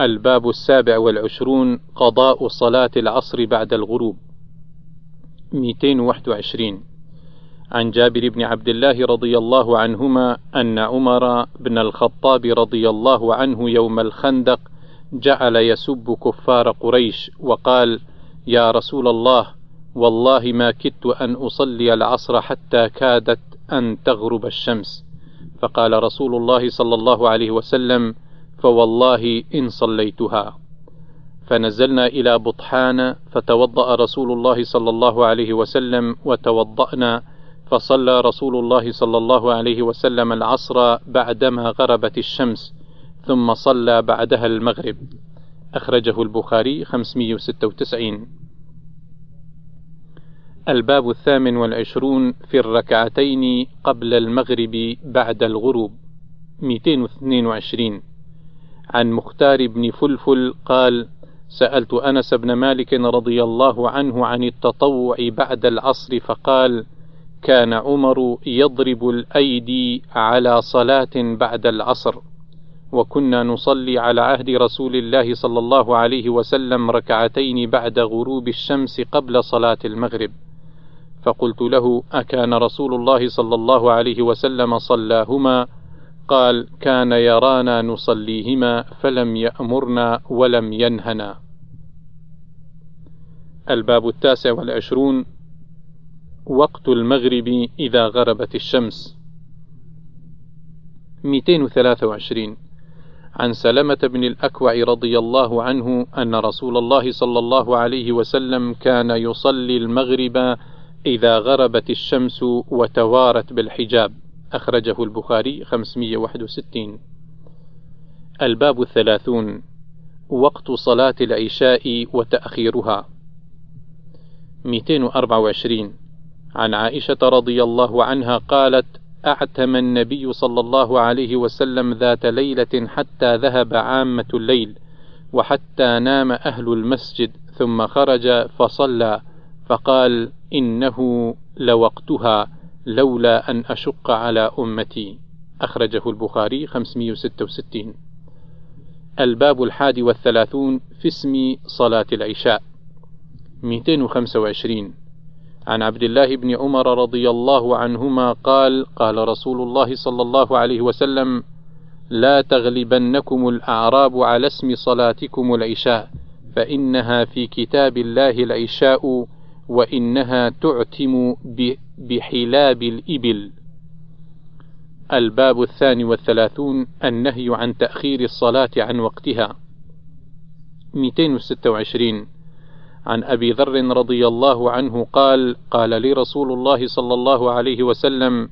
الباب السابع والعشرون قضاء صلاة العصر بعد الغروب. 221 عن جابر بن عبد الله رضي الله عنهما أن عمر بن الخطاب رضي الله عنه يوم الخندق جعل يسب كفار قريش وقال يا رسول الله والله ما كدت أن أصلي العصر حتى كادت أن تغرب الشمس. فقال رسول الله صلى الله عليه وسلم فوالله إن صليتها. فنزلنا إلى بطحان فتوضأ رسول الله صلى الله عليه وسلم وتوضأنا فصلى رسول الله صلى الله عليه وسلم العصر بعدما غربت الشمس ثم صلى بعدها المغرب. أخرجه البخاري 596 الباب الثامن والعشرون في الركعتين قبل المغرب بعد الغروب. 222 عن مختار بن فلفل قال سألت أنس بن مالك رضي الله عنه عن التطوع بعد العصر فقال كان عمر يضرب الأيدي على صلاة بعد العصر وكنا نصلي على عهد رسول الله صلى الله عليه وسلم ركعتين بعد غروب الشمس قبل صلاة المغرب. فقلت له أكان رسول الله صلى الله عليه وسلم صلاهما؟ قال كان يرانا نصليهما فلم يأمرنا ولم ينهنا. الباب التاسع والعشرون وقت المغرب إذا غربت الشمس. 223 عن سلمة بن الأكوع رضي الله عنه أن رسول الله صلى الله عليه وسلم كان يصلي المغرب إذا غربت الشمس وتوارت بالحجاب. أخرجه البخاري 561 الباب الثلاثون وقت صلاة العشاء وتأخيرها. 224 عن عائشة رضي الله عنها قالت أعتم النبي صلى الله عليه وسلم ذات ليلة حتى ذهب عامة الليل وحتى نام أهل المسجد ثم خرج فصلى فقال إنه لوقتها. لولا أن أشق على أمتي. أخرجه البخاري 566 الباب الحادي والثلاثون في اسم صلاة العشاء. 225 عن عبد الله بن عمر رضي الله عنهما قال قال رسول الله صلى الله عليه وسلم لا تغلبنكم الأعراب على اسم صلاتكم العشاء فإنها في كتاب الله العشاء وإنها تعتم بحلاب الإبل. الباب الثاني والثلاثون النهي عن تأخير الصلاة عن وقتها. 226 عن أبي ذر رضي الله عنه قال قال لي رسول الله صلى الله عليه وسلم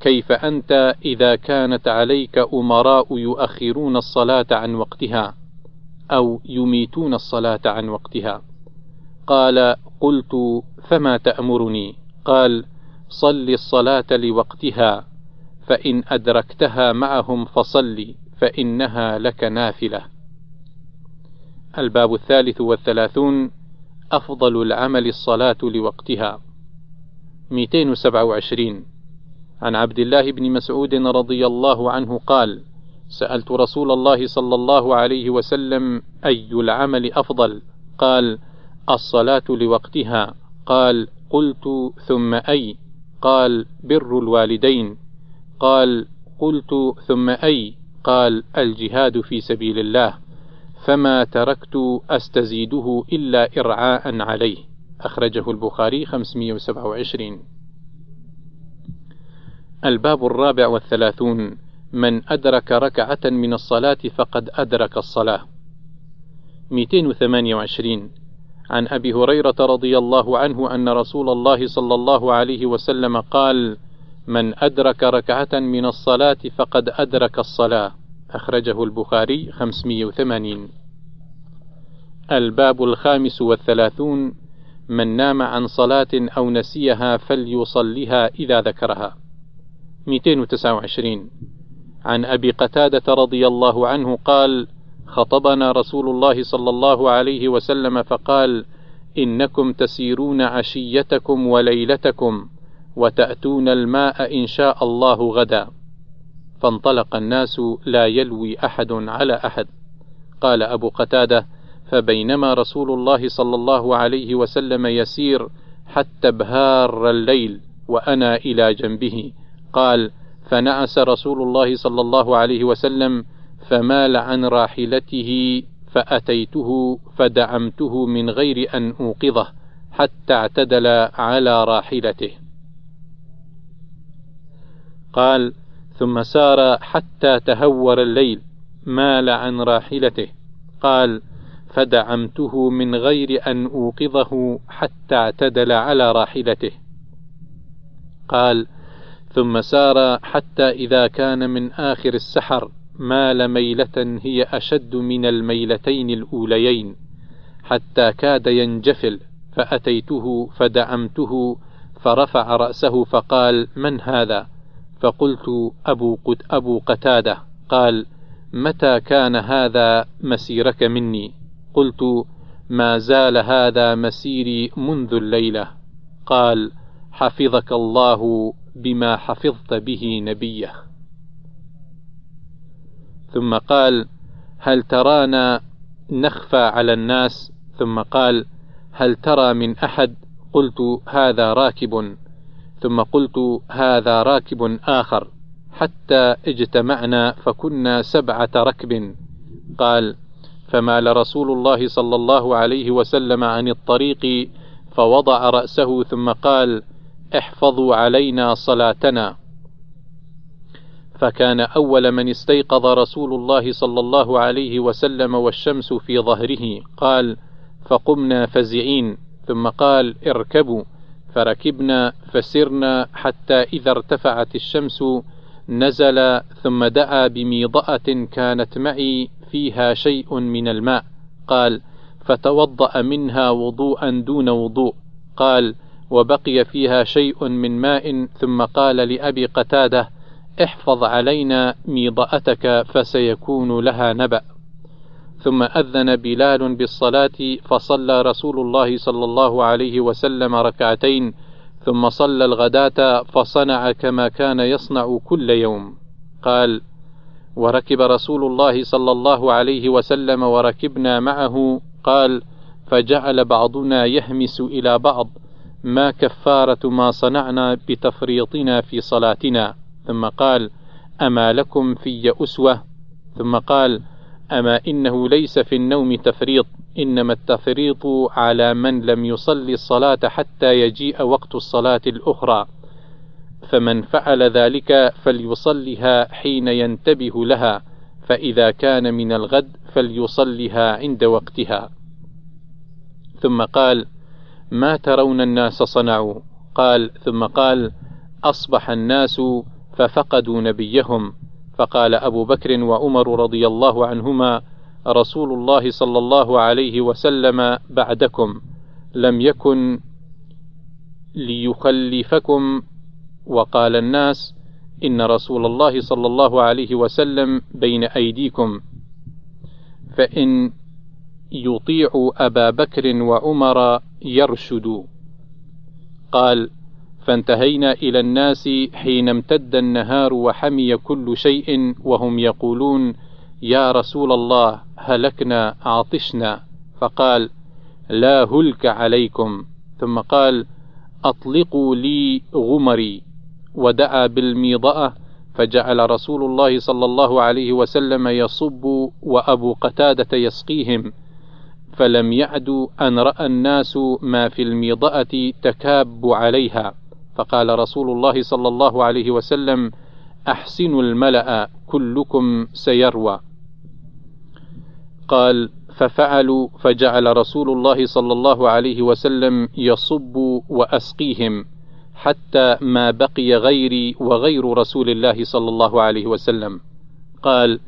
كيف أنت إذا كانت عليك أمراء يؤخرون الصلاة عن وقتها أو يميتون الصلاة عن وقتها؟ قال قلت فما تأمرني؟ قال صل الصلاة لوقتها فإن أدركتها معهم فصل فإنها لك نافلة. الباب الثالث والثلاثون أفضل العمل الصلاة لوقتها. 227 عن عبد الله بن مسعود رضي الله عنه قال سألت رسول الله صلى الله عليه وسلم أي العمل أفضل؟ قال الصلاة لوقتها. قال قلت ثم أي؟ قال بر الوالدين. قال قلت ثم أي؟ قال الجهاد في سبيل الله. فما تركت أستزيده إلا إرعاء عليه. أخرجه البخاري 527 الباب الرابع والثلاثون. من أدرك ركعة من الصلاة فقد أدرك الصلاة. 228 عن أبي هريرة رضي الله عنه أن رسول الله صلى الله عليه وسلم قال من أدرك ركعة من الصلاة فقد أدرك الصلاة. أخرجه البخاري 580 الباب الخامس والثلاثون من نام عن صلاة أو نسيها فليصلها إذا ذكرها. 229 عن أبي قتادة رضي الله عنه قال خطبنا رسول الله صلى الله عليه وسلم فقال إنكم تسيرون عشيتكم وليلتكم وتأتون الماء إن شاء الله غدا. فانطلق الناس لا يلوي أحد على أحد. قال أبو قتادة فبينما رسول الله صلى الله عليه وسلم يسير حتى ابهار الليل وأنا إلى جنبه قال فنعس رسول الله صلى الله عليه وسلم فمال عن راحلته فأتيته فدعمته من غير أن أوقظه حتى اعتدل على راحلته. قال ثم سار حتى تهور الليل مال عن راحلته. قال فدعمته من غير أن أوقظه حتى اعتدل على راحلته. قال ثم سار حتى إذا كان من آخر السحر مال ميلة هي أشد من الميلتين الأوليين حتى كاد ينجفل فأتيته فدعمته فرفع رأسه فقال من هذا؟ فقلت أبو, قد أبو قتادة. قال متى كان هذا مسيرك مني؟ قلت ما زال هذا مسيري منذ الليلة. قال حفظك الله بما حفظت به نبيه. ثم قال هل ترانا نخفى على الناس؟ ثم قال هل ترى من أحد؟ قلت هذا راكب. ثم قلت هذا راكب آخر. حتى اجتمعنا فكنا سبعة ركب. قال فمال رسول الله صلى الله عليه وسلم عن الطريق؟ فوضع رأسه ثم قال احفظوا علينا صلاتنا. فكان أول من استيقظ رسول الله صلى الله عليه وسلم والشمس في ظهره. قال فقمنا فزعين. ثم قال اركبوا. فركبنا فسرنا حتى إذا ارتفعت الشمس نزل ثم دعا بميضأة كانت معي فيها شيء من الماء. قال فتوضأ منها وضوءا دون وضوء. قال وبقي فيها شيء من ماء. ثم قال لأبي قتادة احفظ علينا ميضأتك فسيكون لها نبأ. ثم أذن بلال بالصلاة فصلى رسول الله صلى الله عليه وسلم ركعتين ثم صلى الغداة فصنع كما كان يصنع كل يوم. قال وركب رسول الله صلى الله عليه وسلم وركبنا معه. قال فجعل بعضنا يهمس إلى بعض. ما كفارة ما صنعنا بتفريطنا في صلاتنا. ثم قال أما لكم في أسوة؟ ثم قال أما إنه ليس في النوم تفريط إنما التفريط على من لم يصلي الصلاة حتى يجيء وقت الصلاة الأخرى. فمن فعل ذلك فليصلها حين ينتبه لها فإذا كان من الغد فليصلها عند وقتها. ثم قال ما ترون الناس صنعوا؟ قال ثم قال أصبح الناس ففقدوا نبيهم. فقال أبو بكر وعمر رضي الله عنهما رسول الله صلى الله عليه وسلم بعدكم لم يكن ليخلفكم. وقال الناس إن رسول الله صلى الله عليه وسلم بين أيديكم. فإن يطيعوا أبا بكر وعمر يرشدوا. قال فانتهينا إلى الناس حين امتد النهار وحمي كل شيء وهم يقولون يا رسول الله هلكنا عطشنا. فقال لا هلك عليكم. ثم قال أطلقوا لي غمري. ودعا بالميضأة فجعل رسول الله صلى الله عليه وسلم يصب وأبو قتادة يسقيهم. فلم يعدوا أن رأى الناس ما في الميضأة تكاب عليها. فقال رسول الله صلى الله عليه وسلم احسنوا الملأ كلكم سيروى. قال ففعلوا فجعل رسول الله صلى الله عليه وسلم يصب وأسقيهم حتى ما بقي غيري وغير رسول الله صلى الله عليه وسلم. قال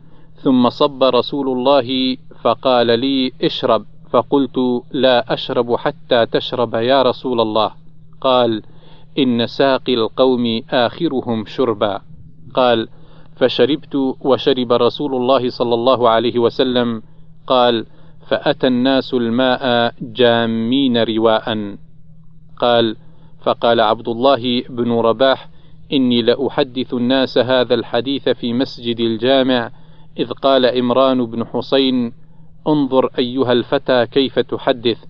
ثم صب رسول الله فقال لي اشرب. فقلت لا أشرب حتى تشرب يا رسول الله. قال إن ساقي القوم آخرهم شربا. قال فشربت وشرب رسول الله صلى الله عليه وسلم. قال فأتى الناس الماء جامين رواء. قال فقال عبد الله بن رباح إني لأحدث الناس هذا الحديث في مسجد الجامع إذ قال إمران بن حسين انظر أيها الفتى كيف تحدث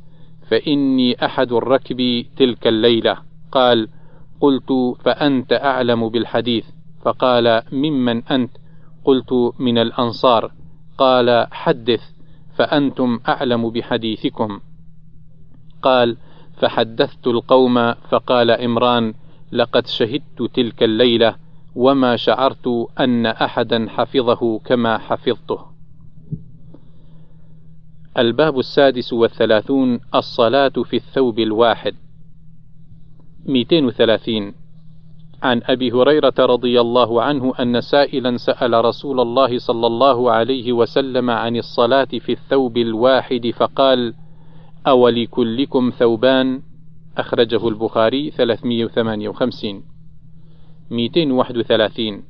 فإني أحد الركب تلك الليلة. قال قلت فأنت أعلم بالحديث. فقال ممن أنت؟ قلت من الأنصار. قال حدث فأنتم أعلم بحديثكم. قال فحدثت القوم فقال عمران لقد شهدت تلك الليلة وما شعرت أن أحدا حفظه كما حفظته. الباب السادس والثلاثون الصلاة في الثوب الواحد. 230 عن أبي هريرة رضي الله عنه أن سائلا سأل رسول الله صلى الله عليه وسلم عن الصلاة في الثوب الواحد فقال: أولكلكم ثوبان؟ أخرجه البخاري 358 231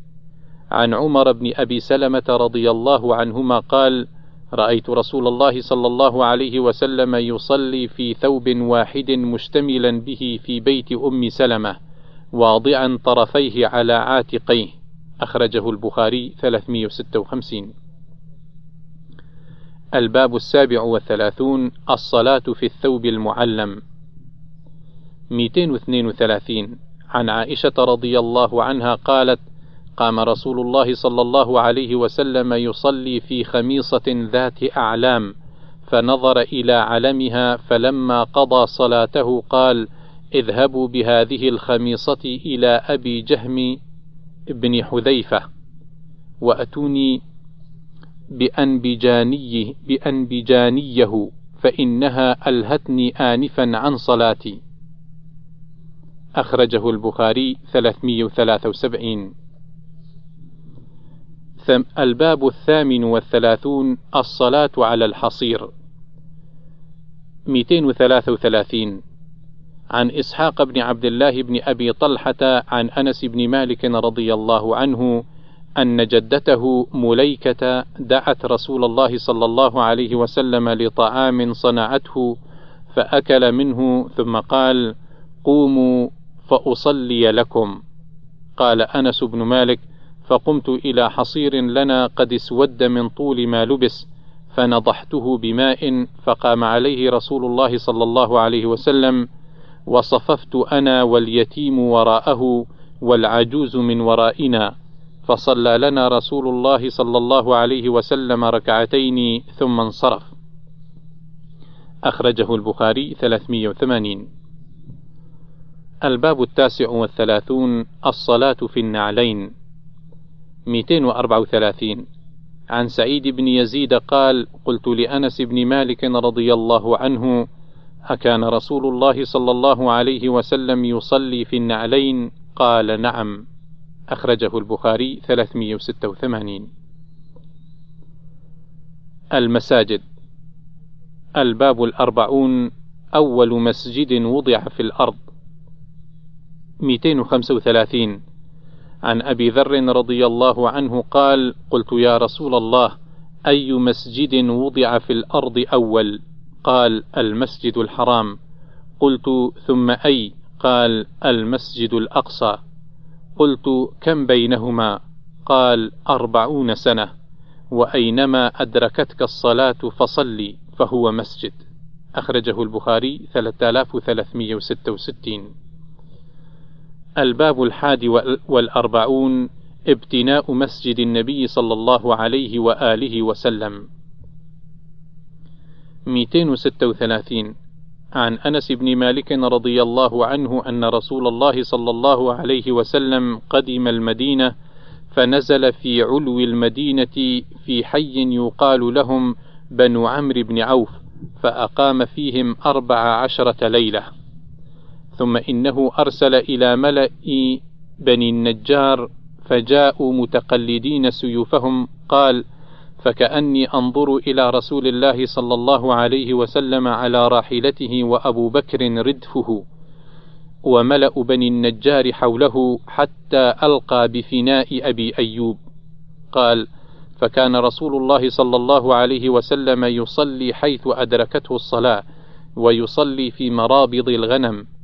عن عمر بن أبي سلمة رضي الله عنهما قال: رأيت رسول الله صلى الله عليه وسلم يصلي في ثوب واحد مشتملا به في بيت أم سلمة واضعا طرفيه على عاتقيه. أخرجه البخاري 356 الباب السابع والثلاثون الصلاة في الثوب المعلم. 232 عن عائشة رضي الله عنها قالت قام رسول الله صلى الله عليه وسلم يصلي في خميصة ذات أعلام فنظر إلى علمها فلما قضى صلاته قال: اذهبوا بهذه الخميصة إلى أبي جهم بن حذيفة وأتوني بأنبجانيه بأنبجانيه فإنها ألهتني آنفا عن صلاتي. أخرجه البخاري 373 الباب الثامن والثلاثون الصلاة على الحصير 233 عن إسحاق بن عبد الله بن أبي طلحة عن أنس بن مالك رضي الله عنه أن جدته مليكة دعت رسول الله صلى الله عليه وسلم لطعام صنعته فأكل منه ثم قال: قوموا فأصلي لكم. قال أنس بن مالك: فقمت إلى حصير لنا قد اسود من طول ما لبس، فنضحته بماء فقام عليه رسول الله صلى الله عليه وسلم وصففت أنا واليتيم وراءه والعجوز من ورائنا فصلى لنا رسول الله صلى الله عليه وسلم ركعتين ثم انصرف. أخرجه البخاري 380 الباب التاسع والثلاثون الصلاة في النعلين. 234 عن سعيد بن يزيد قال قلت لأنس بن مالك رضي الله عنه أكان رسول الله صلى الله عليه وسلم يصلي في النعلين؟ قال نعم. أخرجه البخاري 386 المساجد. الباب الأربعون. أول مسجد وضع في الأرض. 235 عن أبي ذر رضي الله عنه قال قلت يا رسول الله أي مسجد وضع في الأرض أول؟ قال المسجد الحرام. قلت ثم أي؟ قال المسجد الأقصى. قلت كم بينهما؟ قال أربعون سنة. وأينما أدركتك الصلاة فصلي فهو مسجد. أخرجه البخاري 3366 الباب الحادي والأربعون ابتناء مسجد النبي صلى الله عليه وآله وسلم. 236 عن أنس بن مالك رضي الله عنه أن رسول الله صلى الله عليه وسلم قدم المدينة فنزل في علو المدينة في حي يقال لهم بنو عمرو بن عوف فأقام فيهم أربع عشرة ليلة. ثم إنه أرسل إلى ملأ بني النجار فجاءوا متقلدين سيوفهم. قال: فكأني أنظر إلى رسول الله صلى الله عليه وسلم على راحلته وأبو بكر ردفه وملأ بني النجار حوله حتى ألقى بفناء أبي أيوب. قال فكان رسول الله صلى الله عليه وسلم يصلي حيث أدركته الصلاة ويصلي في مرابض الغنم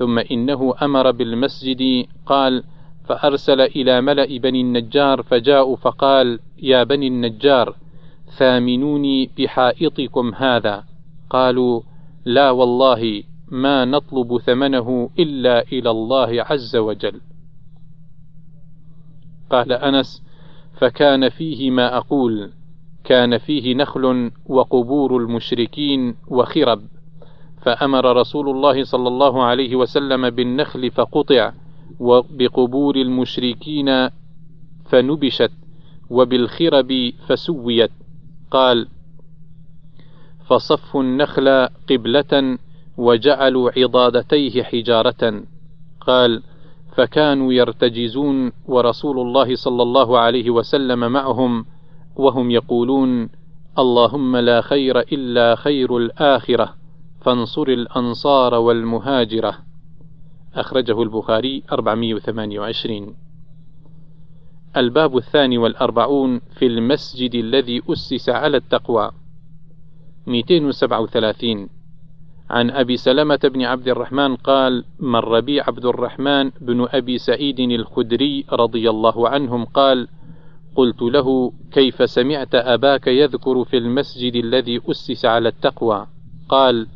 ثم إنه أمر بالمسجد قال فأرسل إلى ملأ بني النجار فجاءوا فقال يا بني النجار ثامنوني بحائطكم هذا. قالوا لا والله ما نطلب ثمنه إلا إلى الله عز وجل. قال أنس فكان فيه ما أقول كان فيه نخل وقبور المشركين وخرب. فأمر رسول الله صلى الله عليه وسلم بالنخل فقطع وبقبور المشركين فنبشت وبالخرب فسويت. قال فصفوا النخل قبلة وجعلوا عضادتيه حجارة. قال فكانوا يرتجزون ورسول الله صلى الله عليه وسلم معهم وهم يقولون اللهم لا خير إلا خير الآخرة. فانصر الأنصار والمهاجرة. أخرجه البخاري 428 الباب الثاني والأربعون في المسجد الذي أسس على التقوى. 237 عن أبي سلمة بن عبد الرحمن قال مر بي عبد الرحمن بن أبي سعيد الخدري رضي الله عنهم قال قلت له كيف سمعت أباك يذكر في المسجد الذي أسس على التقوى؟ قال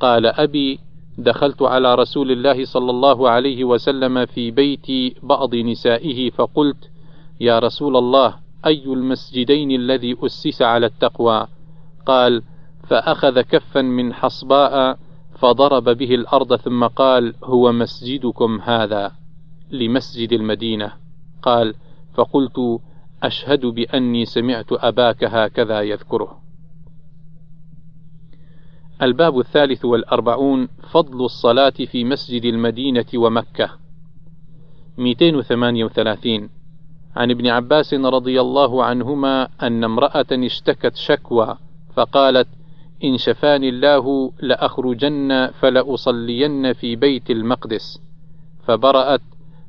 قال أبي دخلت على رسول الله صلى الله عليه وسلم في بيت بعض نسائه فقلت يا رسول الله أي المسجدين الذي أسس على التقوى؟ قال فأخذ كفا من حصباء فضرب به الأرض ثم قال هو مسجدكم هذا لمسجد المدينة. قال فقلت أشهد بأني سمعت أباك هكذا يذكره. الباب الثالث والأربعون فضل الصلاة في مسجد المدينة ومكة. 238 عن ابن عباس رضي الله عنهما أن امرأة اشتكت شكوى فقالت إن شفاني الله لأخرجن فلأصلين في بيت المقدس. فبرأت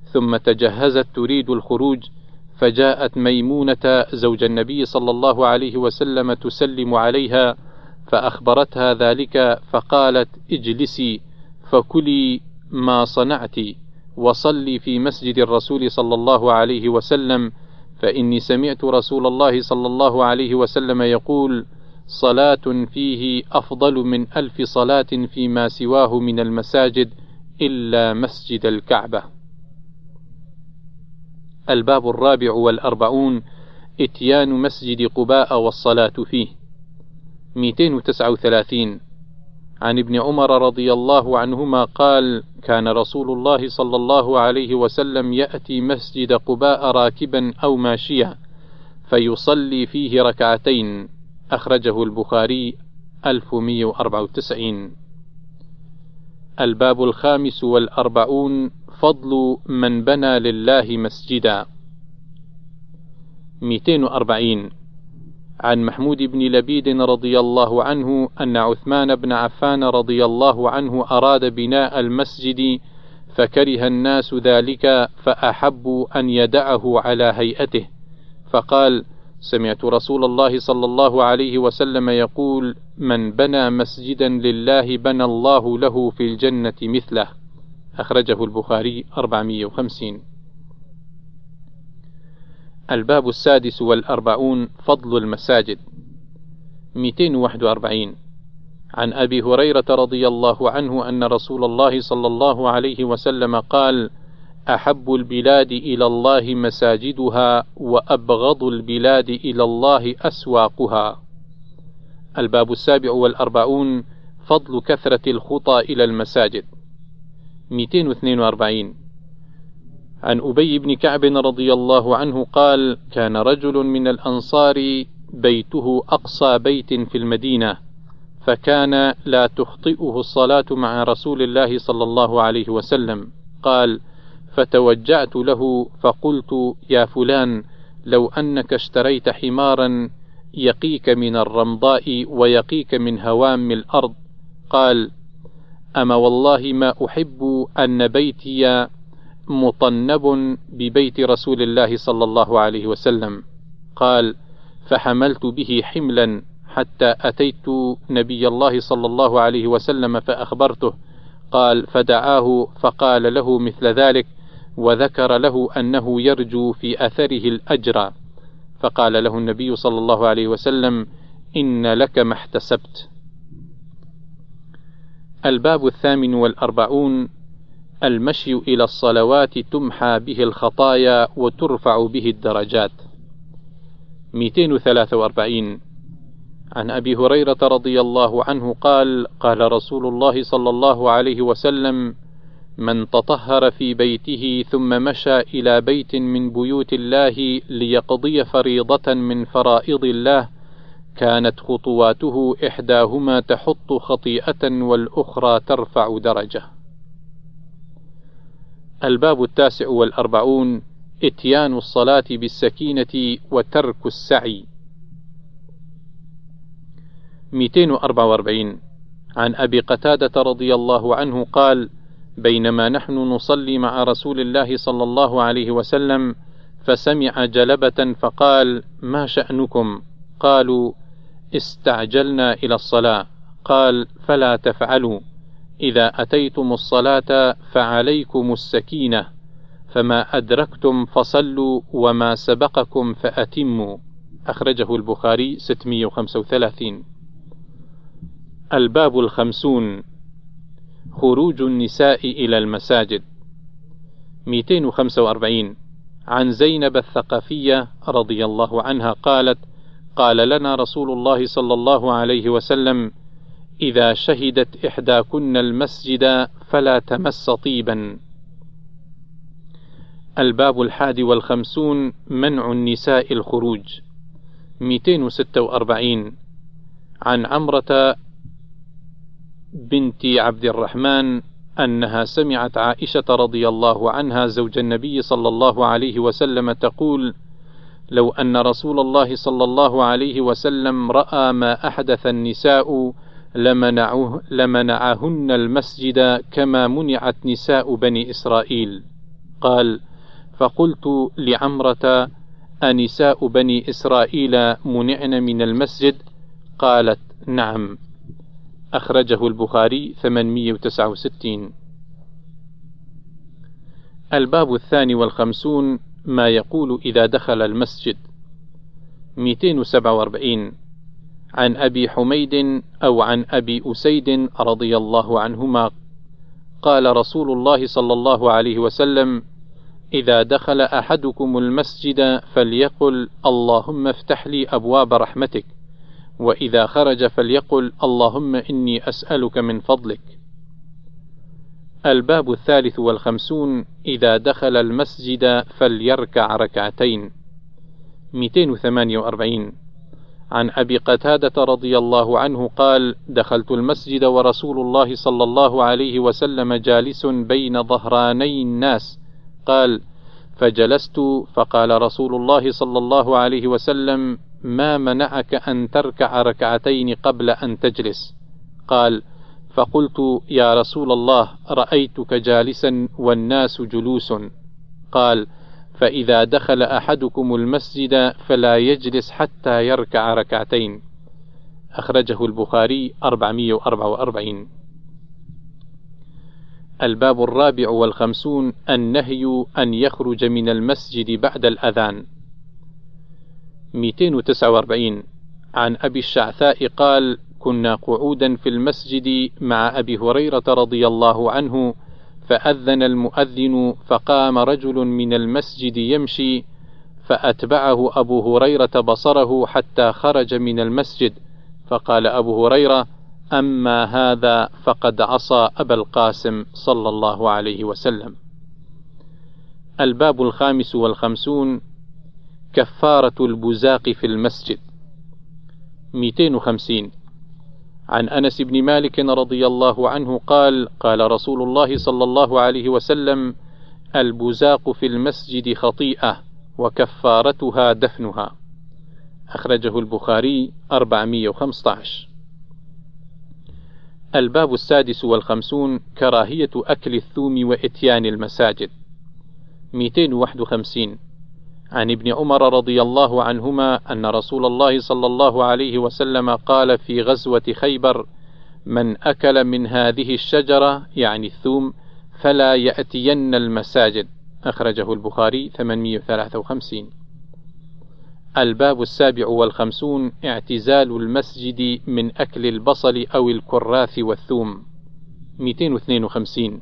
ثم تجهزت تريد الخروج فجاءت ميمونة زوج النبي صلى الله عليه وسلم تسلم عليها فأخبرتها ذلك فقالت اجلسي فكلي ما صنعت وصلي في مسجد الرسول صلى الله عليه وسلم فإني سمعت رسول الله صلى الله عليه وسلم يقول صلاة فيه أفضل من ألف صلاة فيما سواه من المساجد إلا مسجد الكعبة. الباب الرابع والأربعون إتيان مسجد قباء والصلاة فيه. 239 عن ابن عمر رضي الله عنهما قال: كان رسول الله صلى الله عليه وسلم يأتي مسجد قباء راكبا أو ماشيا، فيصلي فيه ركعتين. أخرجه البخاري 1194 الباب الخامس والأربعون فضل من بنى لله مسجدا. 240 عن محمود بن لبيد رضي الله عنه أن عثمان بن عفان رضي الله عنه أراد بناء المسجد فكره الناس ذلك فأحبوا أن يدعه على هيئته. فقال سمعت رسول الله صلى الله عليه وسلم يقول من بنى مسجدا لله بنى الله له في الجنة مثله أخرجه البخاري 450 الباب السادس والأربعون فضل المساجد. 241 عن أبي هريرة رضي الله عنه أن رسول الله صلى الله عليه وسلم قال أحب البلاد إلى الله مساجدها وأبغض البلاد إلى الله أسواقها. الباب السابع والأربعون فضل كثرة الخطى إلى المساجد. 242 عن أبي بن كعب رضي الله عنه قال كان رجل من الأنصار بيته أقصى بيت في المدينة فكان لا تخطئه الصلاة مع رسول الله صلى الله عليه وسلم. قال فتوجعت له فقلت يا فلان لو أنك اشتريت حمارا يقيك من الرمضاء ويقيك من هوام الأرض قال أما والله ما أحب أن بيتي مطنب ببيت رسول الله صلى الله عليه وسلم. قال فحملت به حملا حتى أتيت نبي الله صلى الله عليه وسلم فأخبرته. قال فدعاه فقال له مثل ذلك وذكر له أنه يرجو في أثره الأجر. فقال له النبي صلى الله عليه وسلم إن لك ما احتسبت. الباب الثامن والأربعون المشي إلى الصلوات تمحى به الخطايا وترفع به الدرجات 243 عن أبي هريرة رضي الله عنه قال قال رسول الله صلى الله عليه وسلم من تطهر في بيته ثم مشى إلى بيت من بيوت الله ليقضي فريضة من فرائض الله كانت خطواته إحداهما تحط خطيئة والأخرى ترفع درجة. الباب التاسع والأربعون إتيان الصلاة بالسكينة وترك السعي. 244 عن أبي قتادة رضي الله عنه قال: بينما نحن نصلي مع رسول الله صلى الله عليه وسلم فسمع جلبة فقال: ما شأنكم؟ قالوا: استعجلنا إلى الصلاة قال فلا تفعلوا إذا أتيتم الصلاة فعليكم السكينة فما أدركتم فصلوا وما سبقكم فأتموا. أخرجه البخاري 635 الباب الخمسون. خروج النساء إلى المساجد. 245 عن زينب الثقفية رضي الله عنها قالت قال لنا رسول الله صلى الله عليه وسلم إذا شهدت إحداكن المسجد فلا تمس طيبا. الباب الحادي والخمسون منع النساء الخروج. 246 عن عمرة بنت عبد الرحمن أنها سمعت عائشة رضي الله عنها زوج النبي صلى الله عليه وسلم تقول: لو أن رسول الله صلى الله عليه وسلم رأى ما أحدث النساء لمنعه لمنعهن المسجد كما منعت نساء بني إسرائيل. قال فقلت لعمرة أنساء بني إسرائيل منعن من المسجد؟ قالت نعم. أخرجه البخاري 869 الباب الثاني والخمسون ما يقول إذا دخل المسجد. 247 عن أبي حميد أو عن أبي أسيد رضي الله عنهما. قال رسول الله صلى الله عليه وسلم إذا دخل أحدكم المسجد فليقل اللهم افتح لي أبواب رحمتك وإذا خرج فليقل اللهم إني أسألك من فضلك. الباب الثالث والخمسون إذا دخل المسجد فليركع ركعتين. 248 عن أبي قتادة رضي الله عنه قال دخلت المسجد ورسول الله صلى الله عليه وسلم جالس بين ظهراني الناس قال فجلست فقال رسول الله صلى الله عليه وسلم ما منعك أن تركع ركعتين قبل أن تجلس؟ قال فقلت يا رسول الله رأيتك جالسا والناس جلوس قال فإذا دخل أحدكم المسجد فلا يجلس حتى يركع ركعتين. أخرجه البخاري 444 الباب الرابع والخمسون النهي أن يخرج من المسجد بعد الأذان. 249 عن أبي الشعثاء قال كنا قعودا في المسجد مع أبي هريرة رضي الله عنه فأذن المؤذن فقام رجل من المسجد يمشي فأتبعه أبو هريرة بصره حتى خرج من المسجد. فقال أبو هريرة أما هذا فقد عصى أبا القاسم صلى الله عليه وسلم. الباب الخامس والخمسون كفارة البزاق في المسجد. 250 عن أنس بن مالك رضي الله عنه قال قال رسول الله صلى الله عليه وسلم البزاق في المسجد خطيئة وكفارتها دفنها. أخرجه البخاري 415 الباب السادس والخمسون كراهية أكل الثوم وإتيان المساجد. 251 عن ابن عمر رضي الله عنهما أن رسول الله صلى الله عليه وسلم قال في غزوة خيبر: من أكل من هذه الشجرة يعني الثوم فلا يأتين المساجد. أخرجه البخاري 853. الباب السابع والخمسون اعتزال المسجد من أكل البصل أو الكراث والثوم 252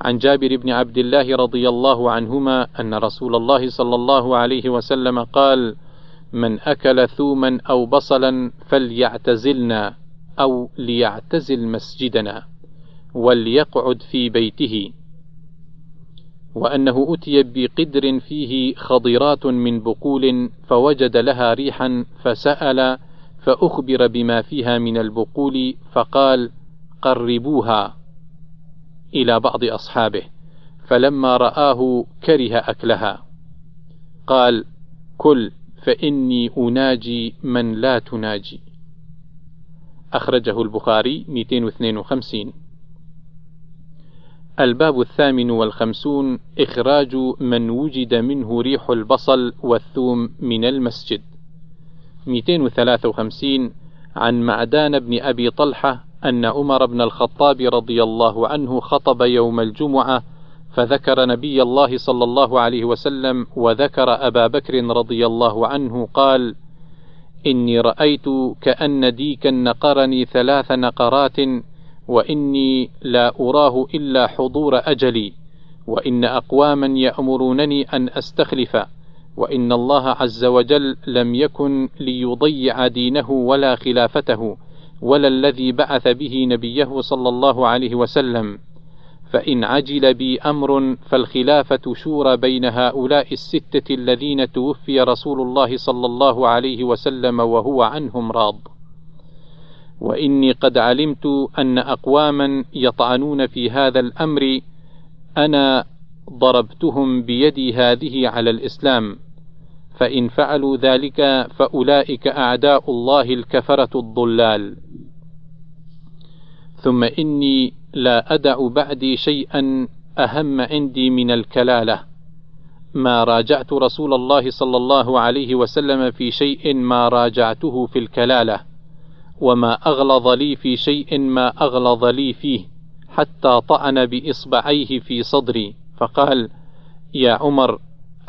عن جابر بن عبد الله رضي الله عنهما أن رسول الله صلى الله عليه وسلم قال: من أكل ثوما أو بصلا فليعتزلنا أو ليعتزل مسجدنا وليقعد في بيته. وأنه أتي بقدر فيه خضرات من بقول فوجد لها ريحا فسأل فأخبر بما فيها من البقول فقال قربوها. إلى بعض أصحابه فلما رآه كره أكلها. قال كل فإني أناجي من لا تناجي. أخرجه البخاري 252 الباب الثامن والخمسون إخراج من وجد منه ريح البصل والثوم من المسجد. 253 عن معدان بن أبي طلحة أن عمر بن الخطاب رضي الله عنه خطب يوم الجمعة فذكر نبي الله صلى الله عليه وسلم وذكر أبا بكر رضي الله عنه قال: إني رأيت كأن ديكا نقرني ثلاث نقرات وإني لا أراه إلا حضور أجلي وإن أقواما يأمرونني أن أستخلف وإن الله عز وجل لم يكن ليضيع دينه ولا خلافته. ولا الذي بعث به نبيه صلى الله عليه وسلم. فإن عجل بي أمر فالخلافة شورى بين هؤلاء الستة الذين توفي رسول الله صلى الله عليه وسلم وهو عنهم راض. وإني قد علمت أن أقواما يطعنون في هذا الأمر. أنا ضربتهم بيدي هذه على الإسلام. فإن فعلوا ذلك فأولئك أعداء الله الكفرة الضلال. ثم إني لا أدع بعدي شيئا أهم عندي من الكلالة. ما راجعت رسول الله صلى الله عليه وسلم في شيء ما راجعته في الكلالة وما أغلظ لي في شيء ما أغلظ لي فيه حتى طعن بإصبعيه في صدري فقال يا عمر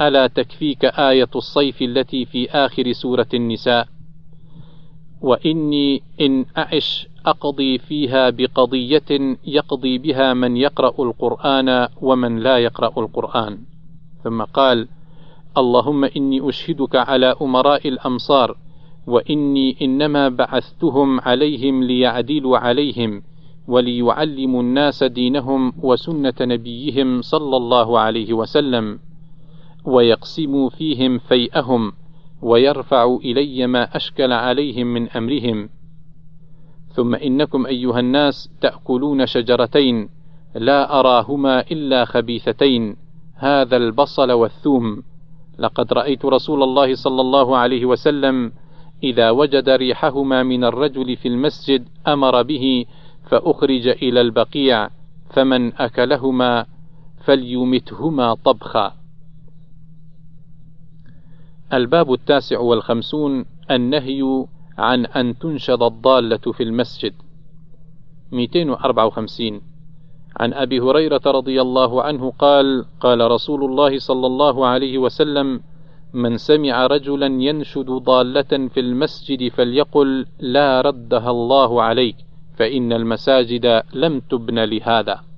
ألا تكفيك آية الصيف التي في آخر سورة النساء؟ وإني إن أعش أقضي فيها بقضية يقضي بها من يقرأ القرآن ومن لا يقرأ القرآن. ثم قال اللهم إني أشهدك على أمراء الأمصار وإني إنما بعثتهم عليهم ليعدلوا عليهم وليعلموا الناس دينهم وسنة نبيهم صلى الله عليه وسلم. ويقسموا فيهم فيئهم ويرفع إلي ما أشكل عليهم من أمرهم. ثم إنكم أيها الناس تأكلون شجرتين لا أراهما إلا خبيثتين هذا البصل والثوم. لقد رأيت رسول الله صلى الله عليه وسلم إذا وجد ريحهما من الرجل في المسجد أمر به فأخرج إلى البقيع فمن أكلهما فليمتهما طبخا. الباب التاسع والخمسون النهي عن أن تنشد الضالة في المسجد. 254 عن أبي هريرة رضي الله عنه قال قال رسول الله صلى الله عليه وسلم من سمع رجلا ينشد ضالة في المسجد فليقل لا ردها الله عليك فإن المساجد لم تبن لهذا.